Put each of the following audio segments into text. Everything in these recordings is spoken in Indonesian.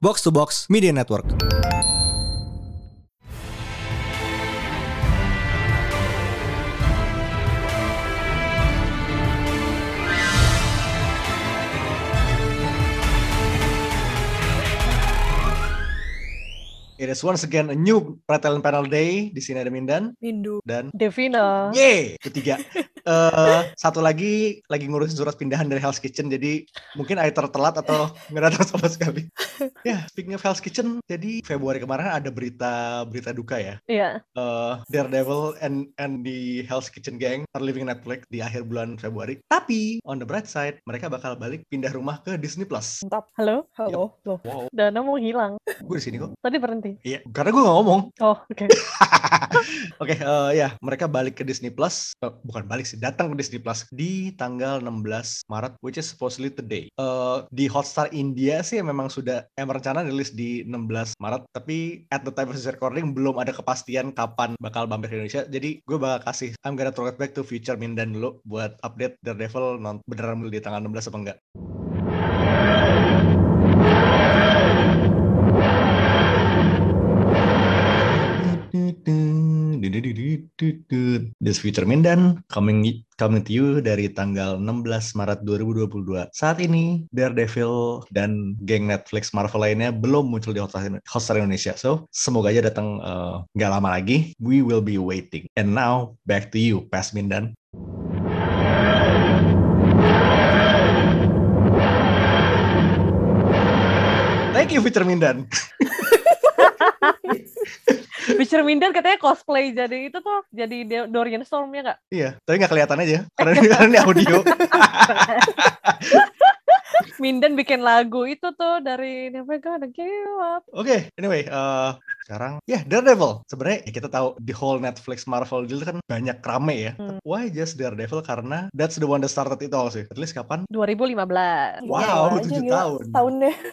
Box to Box Media Network. It is once again a new Talent Panel Day. Di sini ada Mindan Mindu. dan Devina. Yeay, ketiga. Eh satu lagi lagi ngurusin surat pindahan dari Hell's Kitchen, jadi mungkin either telat atau nggak datang sama sekali. Ya, speaking of Hell's Kitchen, jadi Februari kemarin ada berita berita duka ya. Iya. Eh, Daredevil and and the Hell's Kitchen gang are leaving Netflix di akhir bulan Februari. Tapi on the bright side, mereka bakal balik pindah rumah ke Disney Plus. Mantap. Halo? Halo. Loh. Wow, Dana mau hilang. gue di sini kok. Tadi berhenti. Iya, karena gue nggak ngomong. Oh, oke. Oke, eh, ya mereka balik ke Disney Plus, Eh, bukan balik sih, datang ke Disney Plus di tanggal 16 Maret, which is supposedly today. Eh, di Hotstar India sih memang sudah emang rencana rilis di 16 Maret, tapi at the time of this recording belum ada kepastian kapan bakal mampir ke Indonesia. Jadi gue bakal kasih I'm gonna throw it back to future Mindan dulu buat update Daredevil non beneran di tanggal 16 apa enggak. This Future Mindan coming coming to you dari tanggal 16 Maret 2022. Saat ini Daredevil dan geng Netflix Marvel lainnya belum muncul di Hotstar, Indonesia. So, semoga aja datang eh, nggak lama lagi. We will be waiting. And now back to you, Pas Mindan. Thank you, Future Mindan. Witcher Mindan katanya cosplay jadi itu tuh jadi Dorian Storm ya nggak? Iya, tapi nggak kelihatan aja karena, karena ini audio. Mindan bikin lagu itu tuh dari Never Gonna Give Up. Oke, anyway, eh, sekarang ya Daredevil. Sebenarnya ya kita tahu di whole Netflix Marvel deal kan banyak rame ya. Hmm. Why just Daredevil? Karena that's the one that started it all sih. At least kapan? 2015. Wow, Gila aja, tujuh gila. tahun. Tahun deh.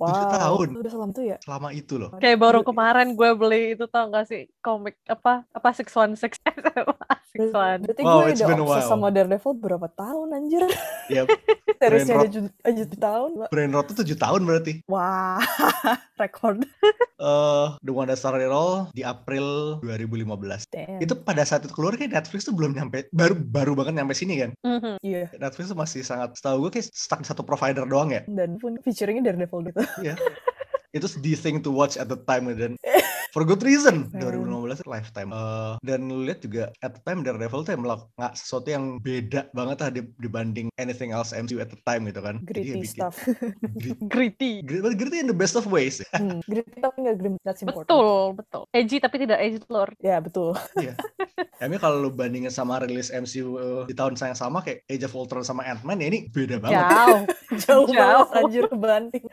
Tujuh wow. tahun. Udah selama itu ya? Selama itu loh. Kayak baru kemarin gue beli itu tau gak sih komik apa apa 616 616. Berarti Wow, gue udah obses sama Daredevil berapa tahun anjir? Ya, Seriesnya ada tujuh tahun. Mbak. Brain Rot tuh 7 tahun berarti. Wah, record. Eh, the one that started it all di April 2015. Damn. Itu pada saat itu keluar kayak Netflix tuh belum nyampe baru baru banget nyampe sini kan. Mhm. Iya. Netflix tuh masih sangat setahu gue kayak stuck di satu provider doang ya. Dan pun featuringnya Daredevil gitu. Iya. itu the thing to watch at the time dan for good reason Hmm. 2015 itu lifetime Eh, dan lu lihat juga at the time Daredevil tuh melakukan sesuatu yang beda banget lah di- dibanding anything else MCU at the time gitu kan Jadi ya Gritty stuff. grit- Gritty. grit- but gritty in the best of ways hmm. Gritty tapi nggak grim. That's important. Betul, betul. Edgy tapi tidak edgy lord. Ya, betul. Emang kalau lu bandingin sama rilis MCU eh, di tahun yang sama kayak Age of Ultron sama Ant-Man ya ini beda banget Jauh. Jauh, Jauh. banget anjir kebanting.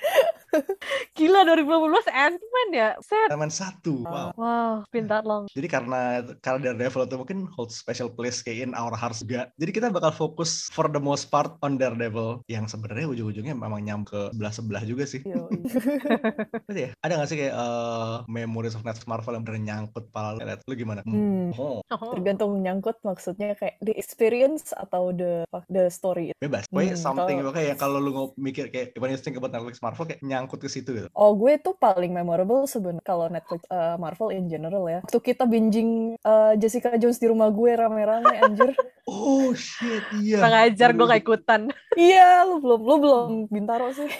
Gila 2015 Ant-Man ya. Set. Ant-Man 1 wow Wow, been that long. Jadi karena karena Daredevil itu mungkin hold special place kayak in our hearts juga. Jadi kita bakal fokus for the most part on Daredevil yang sebenarnya ujung-ujungnya memang nyam ke sebelah-sebelah juga sih. Berarti ya, ada gak sih kayak eh, memories of Netflix Marvel yang bener nyangkut pala lu? Lu gimana? Hmm. Oh, Oh. tergantung nyangkut maksudnya kayak the experience atau the the story. bebas. Pokoknya Hmm, something kalau- kayak kalau lu ngomong mikir kayak when you think about Netflix Marvel kayak nyangkut ke situ gitu. Oh, gue tuh paling memorable sebenarnya kalau Netflix uh, Marvel in general ya. Waktu kita binging uh, Jessica Jones di rumah gue rame-rame anjir. Oh shit, iya. Kurang ajar gue gak ikutan. iya, lu belum lu belum Bintaro sih.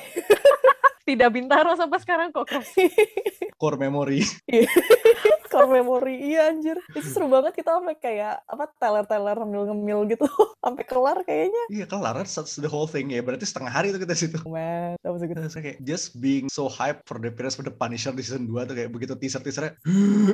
Tidak bintaro sampai sekarang kok. Core memory. Core memory iya anjir. Itu seru banget kita sampai kayak apa teler-teler ngemil-ngemil gitu sampai kelar kayaknya. Iya kelar, that's the whole thing ya. Berarti setengah hari itu kita di situ. Man, that was a good. Terus kayak just being so hype for the appearance of the Punisher di season 2 tuh kayak begitu teaser-teasernya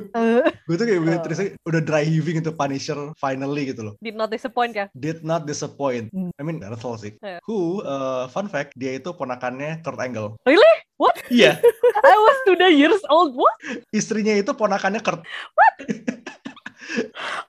Eh, gue tuh kayak begitu Oh. teaser udah dry heaving itu Punisher finally gitu loh Did not disappoint ya. did not disappoint Hmm. I mean that's all sih Yeah. who uh, fun fact dia itu ponakannya Kurt Angle Really? What? iya I was two years old. What? istrinya itu ponakannya Kurt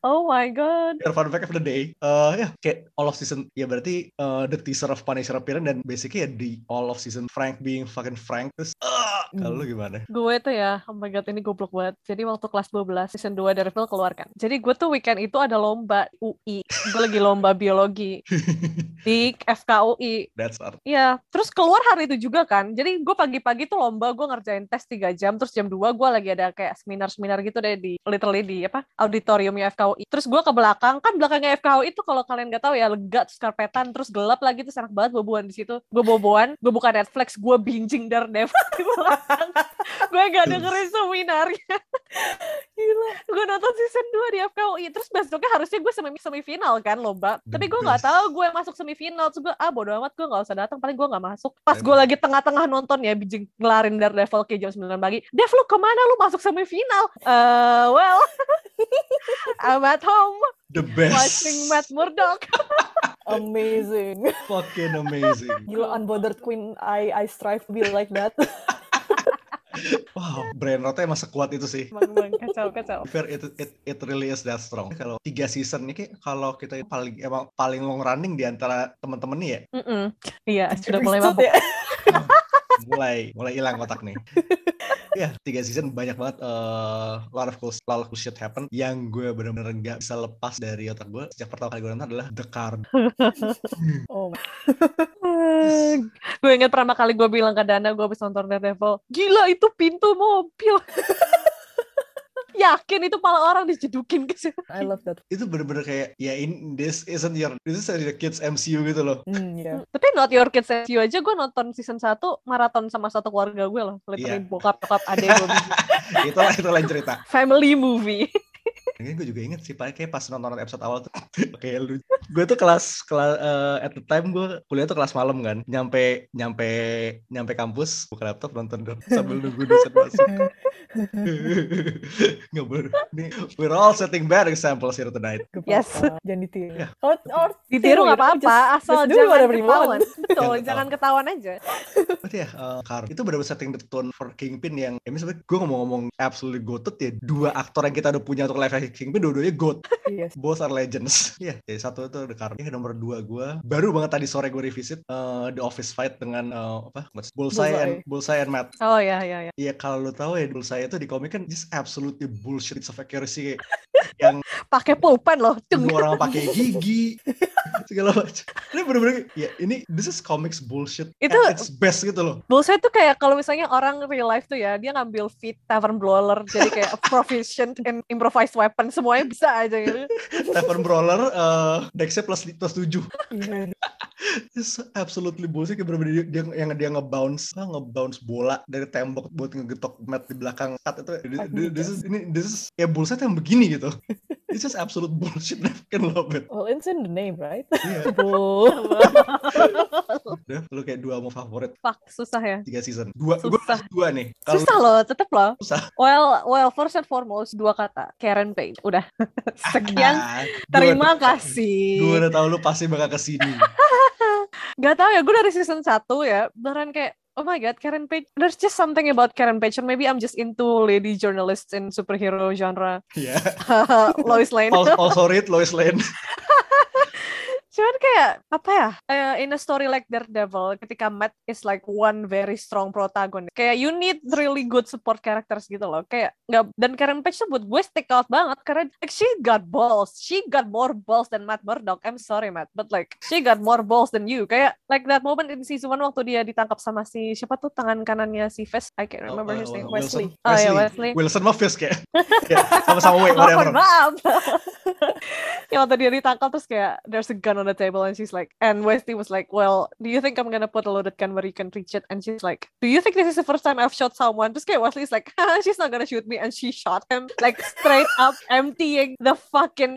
Oh my god. Your fun fact of the day uh, ya kayak all of season ya berarti uh, the teaser of Punisher appearance dan basically ya di all of season Frank being fucking Frank terus uh, Kalau lu gimana? Gue tuh ya, oh my god ini goblok banget. Jadi waktu kelas 12 season 2 Daredevil keluar kan. Jadi gue tuh weekend itu ada lomba UI. Gue lagi lomba biologi di FKUI. That's art. Iya, terus keluar hari itu juga kan. Jadi gue pagi-pagi tuh lomba, gue ngerjain tes 3 jam, terus jam 2 gue lagi ada kayak seminar-seminar gitu deh di literally di apa auditoriumnya FKUI. Terus gue ke belakang, kan belakangnya FKUI itu kalau kalian nggak tahu ya lega terus karpetan terus gelap lagi terus enak banget boboan di situ. Gue boboan, gue buka Netflix, gue binging Daredevil di belakang. gue gak dengerin seminarnya. Gila. gue nonton season 2 di FKUI terus besoknya harusnya gue semi semifinal kan lomba The tapi gue nggak tahu gue masuk semifinal terus gue ah bodo amat gue nggak usah datang paling gue nggak masuk pas gue lagi tengah-tengah nonton ya bijing ngelarin Daredevil ke jam 9 pagi Dev lu ke mana lu masuk semifinal eh well I'm at home The best. watching Matt Murdock Amazing. Fucking amazing. Gila unbothered queen. I I strive to be like that. Wow, brain rotnya emang sekuat itu sih. emang, emang kacau kacau Fair, it, it, it really is that strong. Kalau tiga season ini kayak kalau kita paling emang paling long running di antara teman-teman nih ya, Mm-mm. iya sudah mulai Episode mabuk ya. mulai mulai hilang kotak nih. Iya, tiga season banyak banget uh, lot of cool, lot of cool shit happen yang gue bener-bener nggak bisa lepas dari otak gue. Sejak pertama kali gue nonton adalah The Card. Oh, gue inget pertama kali gue bilang ke Dana gue habis nonton Daredevil gila itu pintu mobil yakin itu pala orang dijedukin ke situ I love that. Itu bener-bener kayak ya in this isn't your this is your kids MCU gitu loh. Hmm, ya. tapi not your kids you aja gue nonton season 1 maraton sama satu keluarga gue loh literally Iya. bokap bokap adek gue itulah itu lain cerita. family movie Mungkin gue juga inget sih, kayak pas nonton episode awal tuh kayak lu. Gue tuh kelas kelas eh, at the time gue kuliah tuh kelas malam kan. Nyampe nyampe nyampe kampus, buka laptop nonton dong sambil nunggu dosen masuk. Nggak boleh. Nih, we're all setting bad examples here tonight. Yes. Jangan ditiru. Ya. Or, or ditiru nggak apa-apa asal just jangan ketahuan betul Jangan jangan ketahuan aja Berarti ya, eh, Car, itu benar-benar setting the tone for Kingpin yang, ya misalnya gue ngomong-ngomong absolutely goated ya, dua aktor yang kita udah punya untuk live action Kingpin, dua-duanya goat. Yes. Both are legends. Iya, jadi satu itu The. Yang nomor dua gue, baru banget tadi sore gue revisit eh, The Office Fight dengan, eh, apa, Bullseye, Bullseye. and, Bullseye and Matt. oh ya ya ya Iya, kalau lo tahu ya, Bullseye itu di komik kan just absolutely bullshit of accuracy. Yang pakai pulpen loh Cung. semua orang pakai gigi, segala macam. Ini bener-bener, ya ini, this is comics bullshit. Itu- its best gitu loh. Bullseye tuh kayak kalau misalnya orang real life tuh ya dia ngambil fit tavern brawler jadi kayak proficient in improvised weapon semuanya bisa aja gitu. Tavern Brawler, uh, Dexnya plus, plus 7. Iya. It's absolutely bullshit. Kayak bener-bener dia, dia, yang dia nge-bounce, nge-bounce bola dari tembok buat ngegetok mat di belakang. Cut itu, this, this is, ini, this is, ya bullshit yang begini gitu. It's just absolute bullshit. I fucking love it. Well, it's in the name, right? Iya. Bull. Udah, lu kayak dua mau favorit Fuck, susah ya. tiga season. Dua, gue Susah. dua nih. Kalau Susah loh, tetep loh. susah. Well, well, first and foremost dua kata, Karen Page. Udah. Sekian, Ah, gua terima udah- kasih. Gue udah tahu lu pasti bakal ke sini. Gak tau ya, gue dari season 1 ya, beneran kayak, oh my god, Karen Page, there's just something about Karen Page, or maybe I'm just into lady journalists in superhero genre. yeah Lois Lane. Also, also read Lois Lane. Cuman kayak apa ya? eh, in a story like Daredevil, ketika Matt is like one very strong protagonist, kayak you need really good support characters gitu loh. Kayak nggak dan Karen Page tuh buat gue stick out banget karena like, she got balls, she got more balls than Matt Murdock. I'm sorry Matt, but like she got more balls than you. Kayak like that moment in season one waktu dia ditangkap sama si siapa tuh tangan kanannya si Fest, I can't remember Oh, his uh, name. Wilson. Wesley. Oh ya Wesley. Wilson mah Fisk ya. Ya, Sama-sama Oh, whatever. maaf. ya waktu dia ditangkap terus kayak there's a gun on the table and she's like and Wesley was like well do you think I'm gonna put a loaded gun where you can reach it? And she's like do you think this is the first time I've shot someone? Terus kayak Wesley's like she's not gonna shoot me. And she shot him like straight up emptying the fucking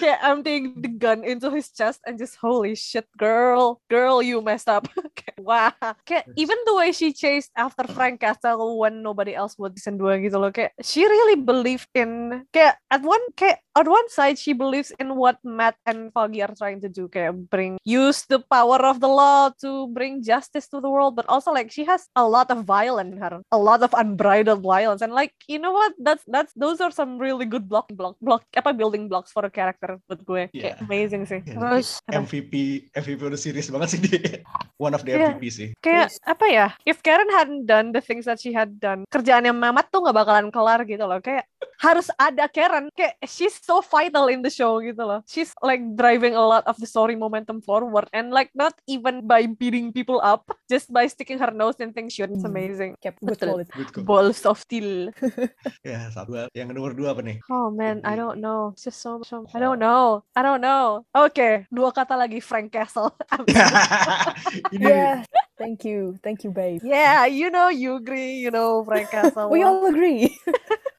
kayak emptying the gun into his chest and just holy shit girl girl you messed up. Kayak wah kayak even the way she chased after Frank Castle when nobody else would season 2 gitu loh kayak she really believed in kayak at one kayak on one side she believes in what Matt and Foggy are trying to do, kayak bring use the power of the law to bring justice to the world, but also like she has a lot of violence in her, a lot of unbridled violence, and like you know what, that's that's those are some really good block block block apa building blocks for a character buat gue, kayak Yeah. amazing sih. Ya, Terus? MVP MVP udah series banget sih dia. One of the Iya. MVP sih. kayak Yes. apa ya if Karen hadn't done the things that she had done kerjaannya Mamat tuh nggak bakalan kelar gitu loh kayak harus ada Karen kayak she's so vital in the show gitu loh she's like driving a lot of the story momentum forward and like not even by beating people up just by sticking her nose in things shit it's Hmm. amazing Kept good Betul. quality. Good call. balls of steel Ya, satu. Yang nomor dua apa nih? oh man I don't know it's just so, so I don't know I don't know oke dua kata lagi Frank Castle Ini Yeah, thank you, thank you, babe. yeah you know you agree you know Frank Castle We all agree.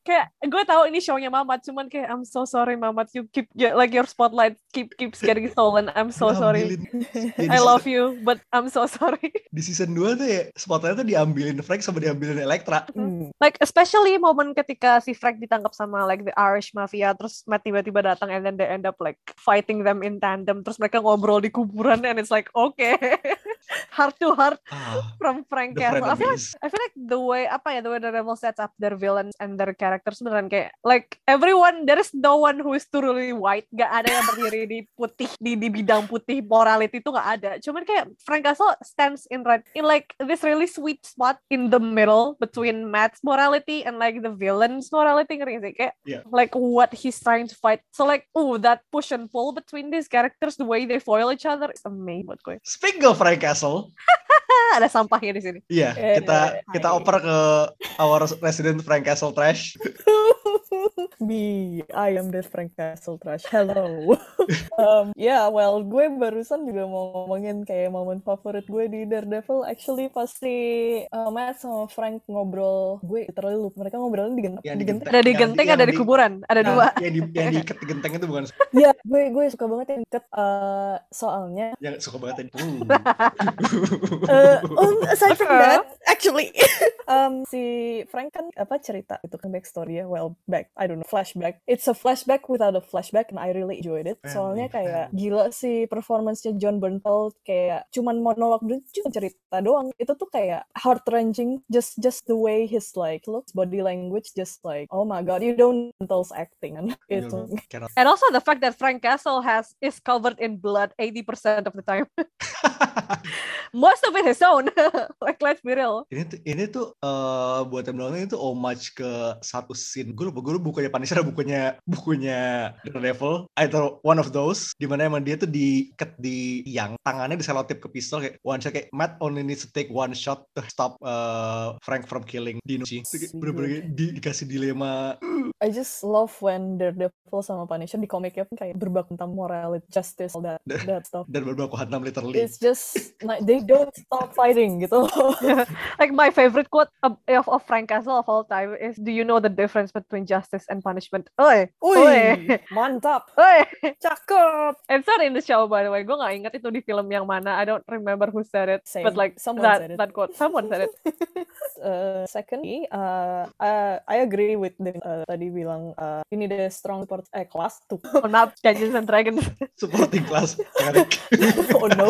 Kayak gue tahu ini shownya Mamat cuman kayak I'm so sorry Mamat you keep like your spotlight keep keeps getting stolen I'm so sorry. Ya, I love you but I'm so sorry Di season 2 tuh ya, spotlight tuh diambilin Frank sama diambilin Elektra. Hmm. like especially momen ketika si Frank ditangkap sama like the Irish Mafia terus Matt tiba-tiba datang and then they end up like fighting them in tandem terus mereka ngobrol di kuburan and it's like okay heart to heart Ah, from Frank Castle. I feel like. I feel like the way apa ya the way the Rebel sets up their villains and their characters beneran kayak like everyone there is no one who is truly white. Gak ada yang berdiri di putih di di bidang putih. Morality itu gak ada. Cuman kayak Frank Castle stands in right in like this really sweet spot in the middle between Matt's morality and like the villain's morality. Ngerti sih kayak Yeah. like what he's trying to fight. So like oh that push and pull between these characters the way they foil each other is amazing. Buat gue Speaking of Frank Castle, Ah, ada sampahnya di sini. Iya Eh, kita kita oper ke our resident Frank Castle trash. Me, I am the Frank Castle Trash. Hello. um, yeah, well, gue barusan juga mau ngomongin kayak momen favorit gue di Daredevil. Actually, pasti uh, Matt sama Frank ngobrol. Gue literally lupa. Mereka ngobrolnya di, gen- Yang di genteng. ada di Yang- genteng yang ada di di- kuburan ada Nah, dua Yang di yang diikat di genteng itu bukan Iya, gue gue suka banget yang deket. uh, soalnya yang suka banget tadi. Hmm. Uh, um, aside from Okay. that, actually, um, si Frank kan apa cerita itu kan backstory ya, well back, I don't know, flashback. It's a flashback without a flashback, and I really enjoyed it. Soalnya Family, kayak gila sih performance-nya John Bernthal kayak cuman monolog doang, cuma cerita doang. Itu tuh kayak heart wrenching, just just the way his like looks, body language, just like oh my god, you don't Bernthal's acting. Itu Cannot- and also the fact that Frank Castle has is covered in blood 80% of the time most of it his own like let's be real ini tuh ini tuh eh, buat yang nonton itu homage ke satu scene gue lupa gue lupa bukunya Punisher atau bukunya bukunya Daredevil. Either one of those di mana emang dia tuh diikat di yang tangannya diselotip ke pistol kayak one shot kayak Matt only needs to take one shot to stop eh, Frank from killing Dino. Kayak bener-bener di- dikasih dilema. I just love when Daredevil sama Punisher di komiknya pun kayak berbak tentang morality, justice, all that, that stuff. dan berbaku hantam literally. It's just like they don't stop fighting gitu. like my favorite quote of, of, of Frank Castle of all time is do you know the difference between justice and punishment Oi, Wih, mantap, oi. cakep. It's not in the show by the way gue gak inget itu di film yang mana I don't remember who said it Same. but like Someone that, said it. that quote someone said it Uh, secondly, uh, uh, I agree with the uh, tadi bilang uh, ini the strong support eh tuh. oh maaf Dungeons and Dragons supporting class oh no,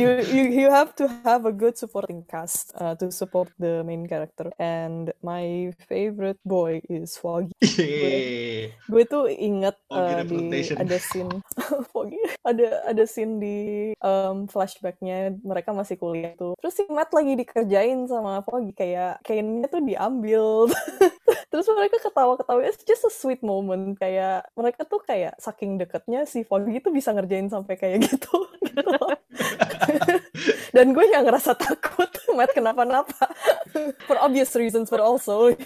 you you you have to have a good supporting cast uh, to support the main character. And my favorite boy is Foggy. Yeay. gue tuh inget uh, di representation. ada scene Foggy ada ada scene di um, flashbacknya mereka masih kuliah tuh. Terus si Matt lagi dikerjain sama Foggy kayak kainnya tuh diambil. Terus mereka ketawa-ketawa it's just a sweet moment. Kayak mereka tuh kayak saking deketnya si Foggy tuh bisa ngerjain sampai kayak gitu, gitu dan gue yang ngerasa takut Matt kenapa-napa. For obvious reasons but also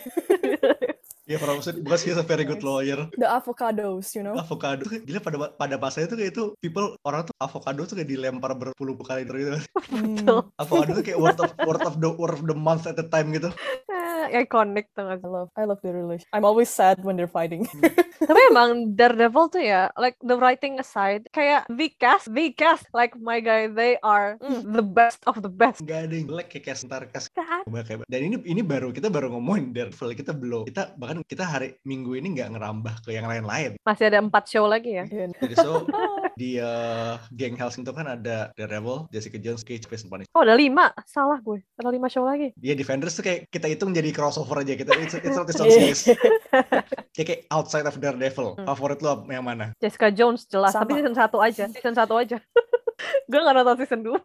ya para maksud bukan sih a very good lawyer. The avocados you know? Avocado. Gila pada pada masanya tuh kayak itu people orang tuh avocado tuh kayak dilempar berpuluh kali terus gitu. Hmm. avocado tuh kayak word of word of the word of the month at the time gitu. Iconic tuh I love I love the relation. I'm always sad when they're fighting. Tapi emang Daredevil tuh ya, like the writing aside, kayak the cast, the cast, like my guy, they are mm, the best of the best. nggak ada yang jelek kayak kas kayak- dan ini ini baru kita baru ngomongin Daredevil kita belum kita bahkan kita hari minggu ini nggak ngerambah ke yang lain-lain. Masih ada empat show lagi ya. Iya. Jadi so di uh, geng Hellsing itu kan ada Daredevil, Jessica Jones, Cage, Space, and Punisher. Oh ada lima, salah gue. Ada lima show lagi. Dia Defenders tuh kayak kita hitung jadi crossover aja kita it's, it's, it's, it's Iya. series. kayak, kayak outside of Daredevil. Hmm. Favorit lo yang mana? Jessica Jones jelas, Sama. tapi season 1 aja. Season 1 aja. gue gak nonton season 2.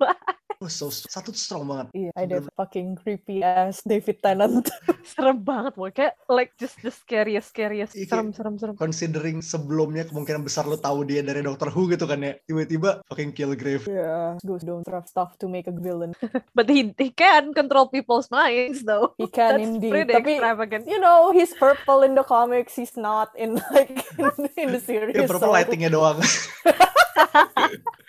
Oh, so, satu tuh strong banget. Iya, ada fucking creepy ass David Tennant. serem banget boy. Kayak like just the scariest, scariest. Iya, Serem, serem, serem. Considering sebelumnya kemungkinan besar lo tahu dia dari Doctor Who gitu kan ya. Tiba-tiba fucking Killgrave. Yeah, ghosts don't have stuff to make a villain. But he, he can control people's minds though. He can That's indeed. pretty Tapi extravagant. you know, he's purple in the comics. He's not in like in, in the series. Ya purple so- lightingnya doang.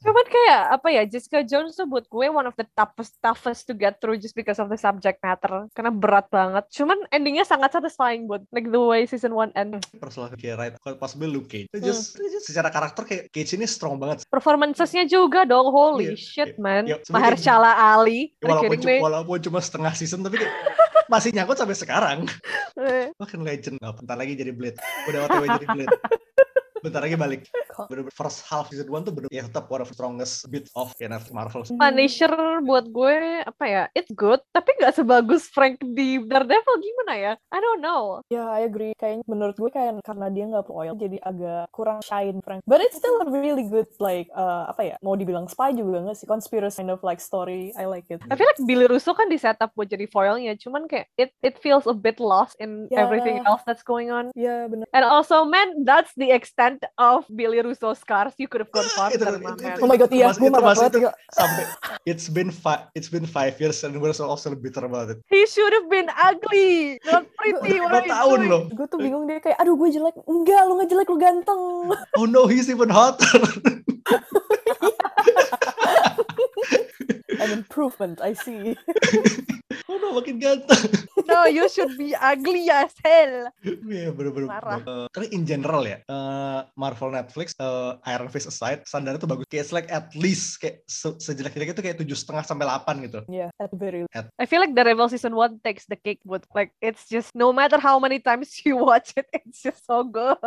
Cuman kayak apa ya Jessica Jones tuh buat gue one of the toughest toughest to get through just because of the subject matter karena berat banget. Cuman endingnya sangat satisfying buat like the way season 1 end. Personal kayak right, possibly Luke Cage. Hmm. Just, just secara karakter kayak Cage ini strong banget. Performancesnya juga dong, holy Iya, shit iya, man. iya, sebenarnya Mahershala Ali, are you Walaupun, kidding cu- me? walaupun cuma setengah season tapi kayak masih nyangkut sampai sekarang. Eh, Bahkan legend. Nah, bentar lagi jadi Blade. Udah otw jadi Blade. Bentar lagi balik. Kok- Bener-bener first half season 1 tuh bener ya tetap one of the strongest bit of ya, Marvel. Punisher buat gue apa ya? It's good, tapi nggak sebagus Frank di Daredevil gimana ya? I don't know. Yeah, I agree. Kayaknya menurut gue kayak karena dia nggak loyal jadi agak kurang shine Frank. But it's still a really good like uh, apa ya? Mau dibilang spy juga nggak sih? Conspiracy kind of like story. I like it. I feel like Billy Russo kan di setup buat jadi foilnya, cuman kayak it it feels a bit lost in Yeah. everything else that's going on. Ya benar. And also, man, that's the extent of Billy Russo scars. You could have gone Itu- farther, itu- man. itu- Oh my god, iya, gue itu marah banget. itu sampai it's been five it's been five years and we're so also bitter about it. He should have been ugly, not pretty. What Dua tahun loh. Gue tuh bingung dia kayak, aduh gue jelek. Enggak, lu nggak jelek, lu ganteng. Oh no, he's even hotter. An improvement, I see. oh no, makin ganteng. No, you should be ugly as hell. Iya bener-bener. Parah. Eh, tapi in general ya, eh, Marvel Netflix, eh, Iron Fist aside, standarnya tuh bagus. Kayak it's like at least kayak se sejelek-jeleknya tuh kayak tujuh setengah sampai 8 gitu. Yeah, at the very I feel like Daredevil season one takes the cake, but like it's just no matter how many times you watch it, it's just so good.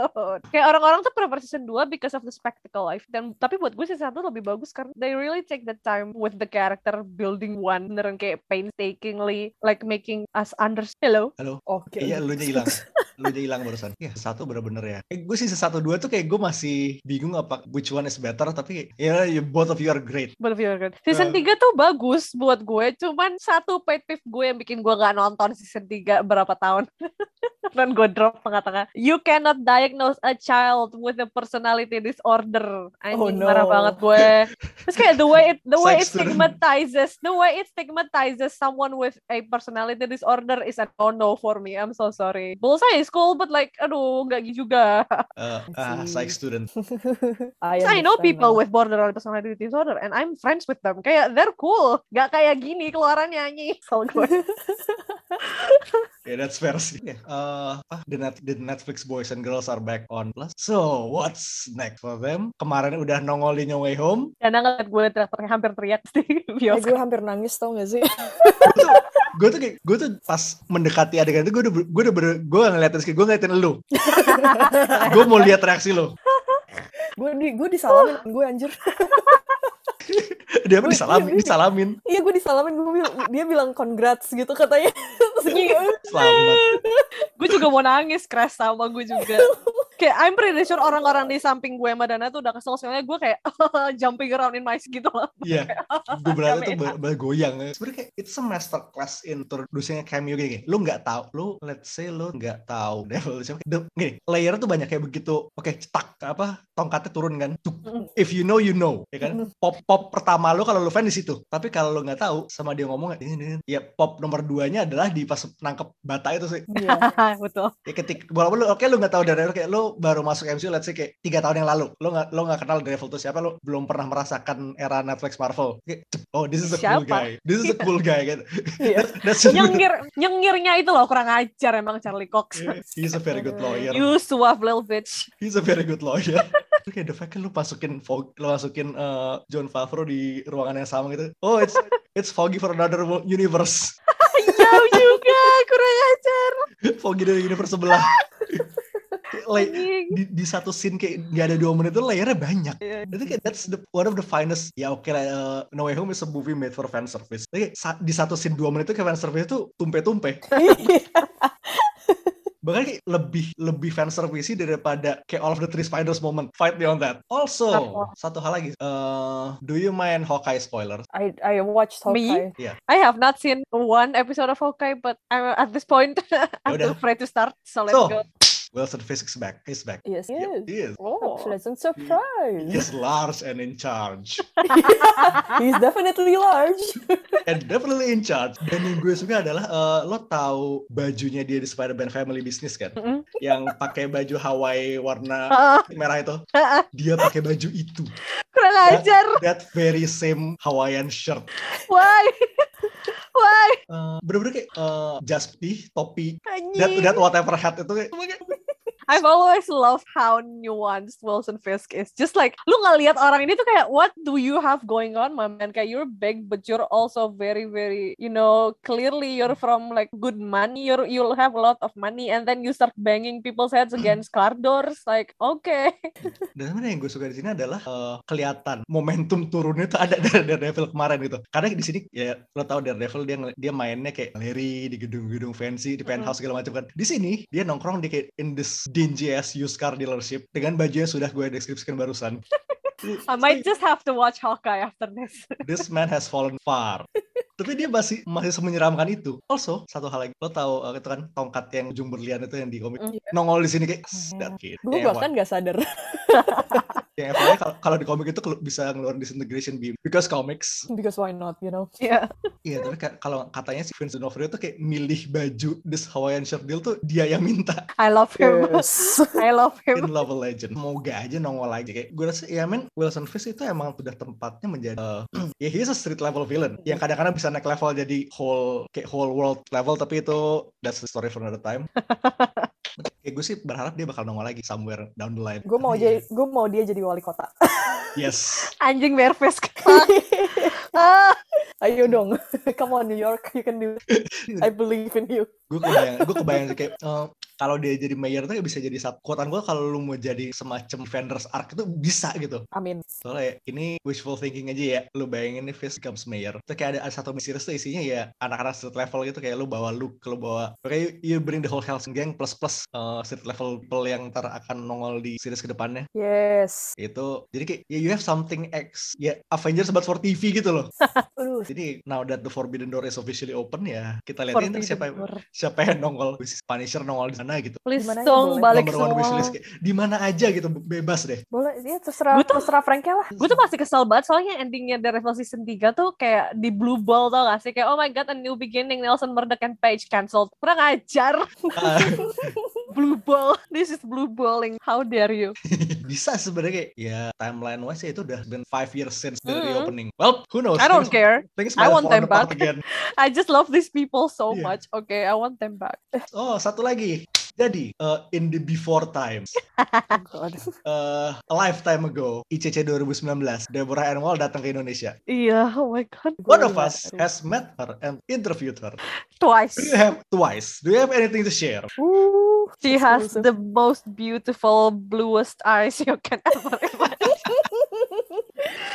Kayak orang-orang tuh prefer season 2 because of the spectacle life. Dan tapi buat gue season 1 lebih bagus karena they really take the time with the character building one beneran kayak painstakingly like making us understand. Hello. Halo. Oke. Iya, lu nya hilang. lu nya hilang barusan. Iya, satu bener-bener ya. Eh, gue sih satu dua tuh kayak gue masih bingung apa which one is better, tapi ya you, both of you are great. Both of you are good. Season Eh. 3 tuh bagus buat gue, cuman satu pet peeve gue yang bikin gue gak nonton season 3 berapa tahun. Dan gue drop tengah-tengah. You cannot diagnose a child with a personality disorder. Anjing, Oh, marah no. banget gue. Terus kayak the way it the way it stigmatizes, the way it stigmatizes someone with a personality disorder is a no-no for me. I'm so sorry. Bullseye is cool, but like, aduh, nggak gitu juga. Uh, ah, psych student. I, I know people now. with borderline personality disorder and I'm friends with them. Kayak they're cool. Gak kayak gini keluarannya nyanyi. Gue. Yeah, that's fair sih. Yeah. Uh, apa, the, net, the Netflix boys and girls are back on Plus. So, what's next for them? Kemarin udah nongol di No Way Home. Dan ngeliat gue hampir teriak di Eh, gue hampir nangis tau gak sih? Gue tuh kayak gue tuh pas mendekati adegan itu gue udah gue udah ber- gue ngeliatin Rizky gue ngeliatin lu gue mau lihat reaksi lu gue di gue disalamin gue anjir. dia apa disalamin iya, disalamin Iya gue disalamin gue bilang, dia bilang congrats gitu katanya. Terus gue, selamat gue juga mau nangis crash sama gue juga. Kayak I'm pretty sure orang-orang di samping gue sama Dana tuh udah kesel soalnya gue kayak jumping around in my seat gitu loh. Iya, gue berarti tuh bergoyang. Sebenarnya kayak it's a master class introducing cameo gini. Lu nggak tahu, lu let's say lu nggak tahu Devil siapa. Gini, layer tuh banyak kayak begitu. Oke, cetak apa tongkatnya turun kan. If you know, you know, ya kan. Pop pop pertama lu kalau lu fan di situ. Tapi kalau lu nggak tahu, sama dia ngomong ini, ini, ini. ya pop nomor duanya adalah di pas nangkep bata itu sih. Iya. Betul. Ya ketik walaupun lu oke lu nggak tahu Daredevil kayak lu baru masuk MCU let's say kayak tiga tahun yang lalu lu nggak lu nggak kenal Daredevil itu siapa lu belum pernah merasakan era Netflix Marvel Kayak, oh this is a cool Siapa? guy this is a cool guy gitu Iya. that's Nyengir, nyengirnya itu loh kurang ajar emang Charlie Cox. he's a very good lawyer You suave little bitch. he's a very good lawyer Terus kayak the fact lu masukin Fog, lu masukin uh, John Favreau di ruangan yang sama gitu oh it's it's Foggy for another universe Jauh juga kurang ajar. Foggy dari universe sebelah. Like, Anjing. di, di satu scene kayak nggak ada dua menit itu layernya banyak. Iya. Itu kayak that's the one of the finest. Ya oke lah, uh, No Way Home is a movie made for fan service. Tapi sa- di satu scene dua menit itu kayak fan service itu tumpe-tumpe. Bahkan kayak lebih lebih fan service daripada kayak all of the three spiders moment. Fight beyond that. Also, Apa? satu hal lagi. Uh, do you mind Hawkeye spoilers? I I watched Me? Hawkeye. I have not seen one episode of Hawkeye, but I'm at this point I'm Yaudah. too afraid to start. So let's So, go. Wilson Fisk is back. He's back. Yes, Yep, yes. he is. Oh. Pleasant surprise. He's large and in charge. He's definitely large. and definitely in charge. Dan yang gue suka adalah eh, lo tahu bajunya dia di Spider-Man Family Business kan? Mm-mm. Yang pakai baju Hawaii warna Ah, merah itu. ah, ah, Dia pakai baju itu. kurang ajar. That very same Hawaiian shirt. Why? Why? Eh, Bener-bener kayak eh, jas putih, topi, Anjing. that, that whatever hat itu kayak I've always loved how nuanced Wilson Fisk is. Just like lu ngelihat orang ini tuh kayak what do you have going on, my man? Kayak you're big, but you're also very, very, you know, clearly you're from like good money. You're you'll have a lot of money, and then you start banging people's heads against car doors. Like okay, Dan sebenarnya yang gue suka di sini adalah eh, kelihatan momentum turunnya itu ada dari Daredevil kemarin gitu. Karena di sini ya lo tau Daredevil dia dia mainnya kayak Larry di gedung-gedung fancy di penthouse segala macam kan. Di sini dia nongkrong di kayak in this dingy ass used car dealership dengan baju yang sudah gue deskripsikan barusan. I might just have to watch Hawkeye after this. This man has fallen far. Tapi dia masih masih semenyeramkan itu. Also, satu hal lagi, lo tahu eh, itu kan tongkat yang ujung berlian itu yang di komik Iya. nongol di sini kayak that kid. Gue bahkan gak sadar. Yang FYI kalau- kalau di komik itu bisa ngeluarin disintegration beam because comics. Because why not, you know? Yeah. Iya, tapi ka- kalau katanya si Vince D'Onofrio tuh kayak milih baju this Hawaiian shirt deal tuh dia yang minta I love him. Yes. I love him. in Love a Legend. Semoga aja nongol aja kayak gue rasa ya men Wilson Fisk itu emang udah tempatnya menjadi eh, ya he is a street level villain yang kadang-kadang bisa naik level jadi whole kayak whole world level tapi itu that's the story for another time. kayak gue sih berharap dia bakal nongol lagi somewhere down the line. Gue mau Tapi ya, jadi gue mau dia jadi wali kota. yes. Anjing Bear Fisk. ah, Ayo dong. Come on New York, you can do it. I believe in you. Gue kebayang gue kebayang sih kayak eh, kalau dia jadi mayor tuh bisa jadi satu kuatan gue kalau lu mau jadi semacam vendors arc itu bisa gitu Amin. soalnya ini wishful thinking aja ya lu bayangin nih Fisk becomes mayor terus kayak ada, ada satu misi tuh isinya ya anak-anak street level gitu kayak lu bawa Luke lu bawa kayak you, you bring the whole Hell's Gang plus plus eh, street level people yang ntar akan nongol di series ke depannya Yes. itu jadi kayak ya, you have something X ya Avengers but for TV gitu loh jadi now that the Forbidden Door is officially open ya kita ini siapa Door. Siapa yang nongol Punisher nongol di sana gitu Please Di mana dong balik nomor one semua. wishlist kayak di mana aja gitu bebas deh Boleh, ya terserah, Gua tuh- terserah Frank lah. Gue tuh masih kesel banget soalnya endingnya Daredevil season 3 tuh kayak di blue ball tau gak sih? Kayak oh my god a new beginning Nelson Murdoch and Page cancelled. Kurang ajar. Ah, blue ball. This is blue balling. How dare you? bisa sebenarnya ya timeline wise ya itu udah been five years since the Mm. reopening well who knows I don't Things- care. things I want them back. again I just love these people so Iya. much. Okay, I want them back. oh satu lagi jadi uh, in the before times Oh uh, a lifetime ago ICC 2019 Deborah Anwar datang ke Indonesia Iya, oh my god. One of us has met her and interviewed her Twice. do you have twice do you have anything to share Ooh, She has the most beautiful, bluest eyes you can ever imagine.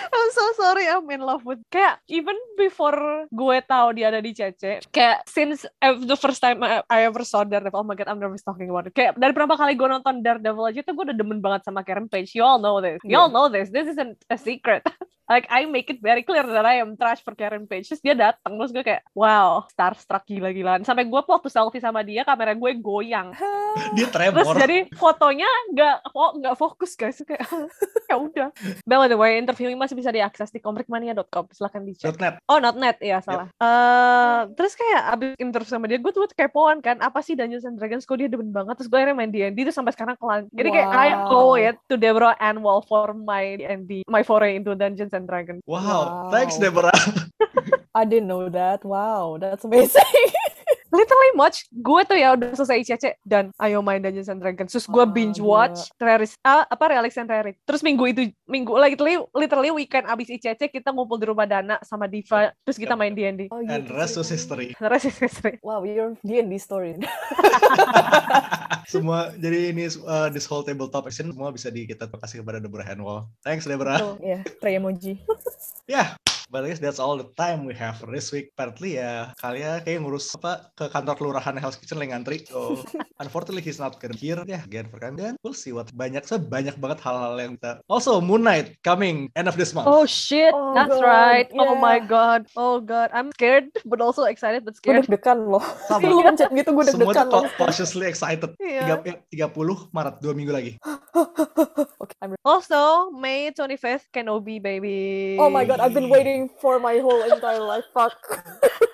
I'm so sorry, I'm in love with. Kayak even before gue tahu dia ada di CC, kayak since the first time I, I ever saw Daredevil, oh my god, I'm nervous talking about it. Kayak dari berapa kali gue nonton Daredevil aja tuh gue udah demen banget sama Karen Page. You all know this. You all know this. This isn't a secret. like I make it very clear that I am trash for Karen Page. Terus dia datang, terus gue kayak, wow, starstruck gila-gilaan. Sampai gue waktu selfie sama dia, kamera gue goyang. dia Terus tremor jadi fotonya nggak fo- nggak fokus guys kayak ya udah. By the way, interview masih bisa diakses di komrikmania.com. Silahkan dicek. net Oh, not net ya salah. Eh, terus kayak abis interview sama dia, gue tuh kepoan kan, apa sih Dungeons and Dragons? Kok dia demen banget? Terus gue akhirnya main D&D terus sampai sekarang kelan. Jadi kayak I owe Wow. it to Deborah Anwal for my D&D, my foray into Dungeons and Dragons. wow, Wow. thanks Deborah I didn't know that. Wow, that's amazing. literally much gue tuh ya udah selesai ICC dan ayo main Dungeons and Dragons terus gue Ah, binge watch Raris ah, apa Realix and Rarit terus minggu itu minggu literally literally weekend abis ICC kita ngumpul di rumah Dana sama Diva terus kita main D&D Oh, And gitu rest was ceritanya. history. The rest is history. Wow, your D&D story. semua jadi ini uh, this whole tabletop action semua bisa di kita kasih kepada Deborah Hanwell. Thanks Deborah. Betul. Ya, tray emoji. Yeah, but I guess that's all the time we have for this week. Apparently ya kalian kayak ngurus apa ke kantor kelurahan Hell's Kitchen lagi ngantri. So unfortunately he's not gonna here. Yeah, again for kami. Dan we'll see what banyak sebanyak banget hal-hal yang kita. Also Moon Knight coming end of this month. Oh shit, Oh, that's God, right. Oh my yeah. god. Oh god, I'm scared but also excited but Gue scared. deg-degan loh. Sama. Lu pencet gitu gue Semua deg-degan loh. cautiously excited. Iya. Tiga- 30 Maret, dua minggu lagi. Oke, I'm ready. Also, May 25th Kenobi baby. Oh my god, I've been waiting for my whole entire life. Fuck.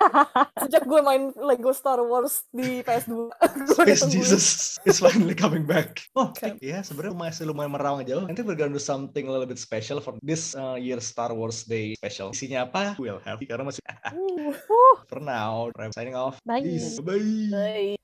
Sejak gue main Lego Star Wars di PS2. gue udah Space. Jesus is finally coming back. Oh, Okay. ya sebenarnya masih lumayan merawang jauh. Nanti we're gonna do something a little bit special for this uh, year Star Wars Day special. Isinya apa? We'll have karena masih Uh, for now. I'm signing off. Bye. Peace. Bye. Bye.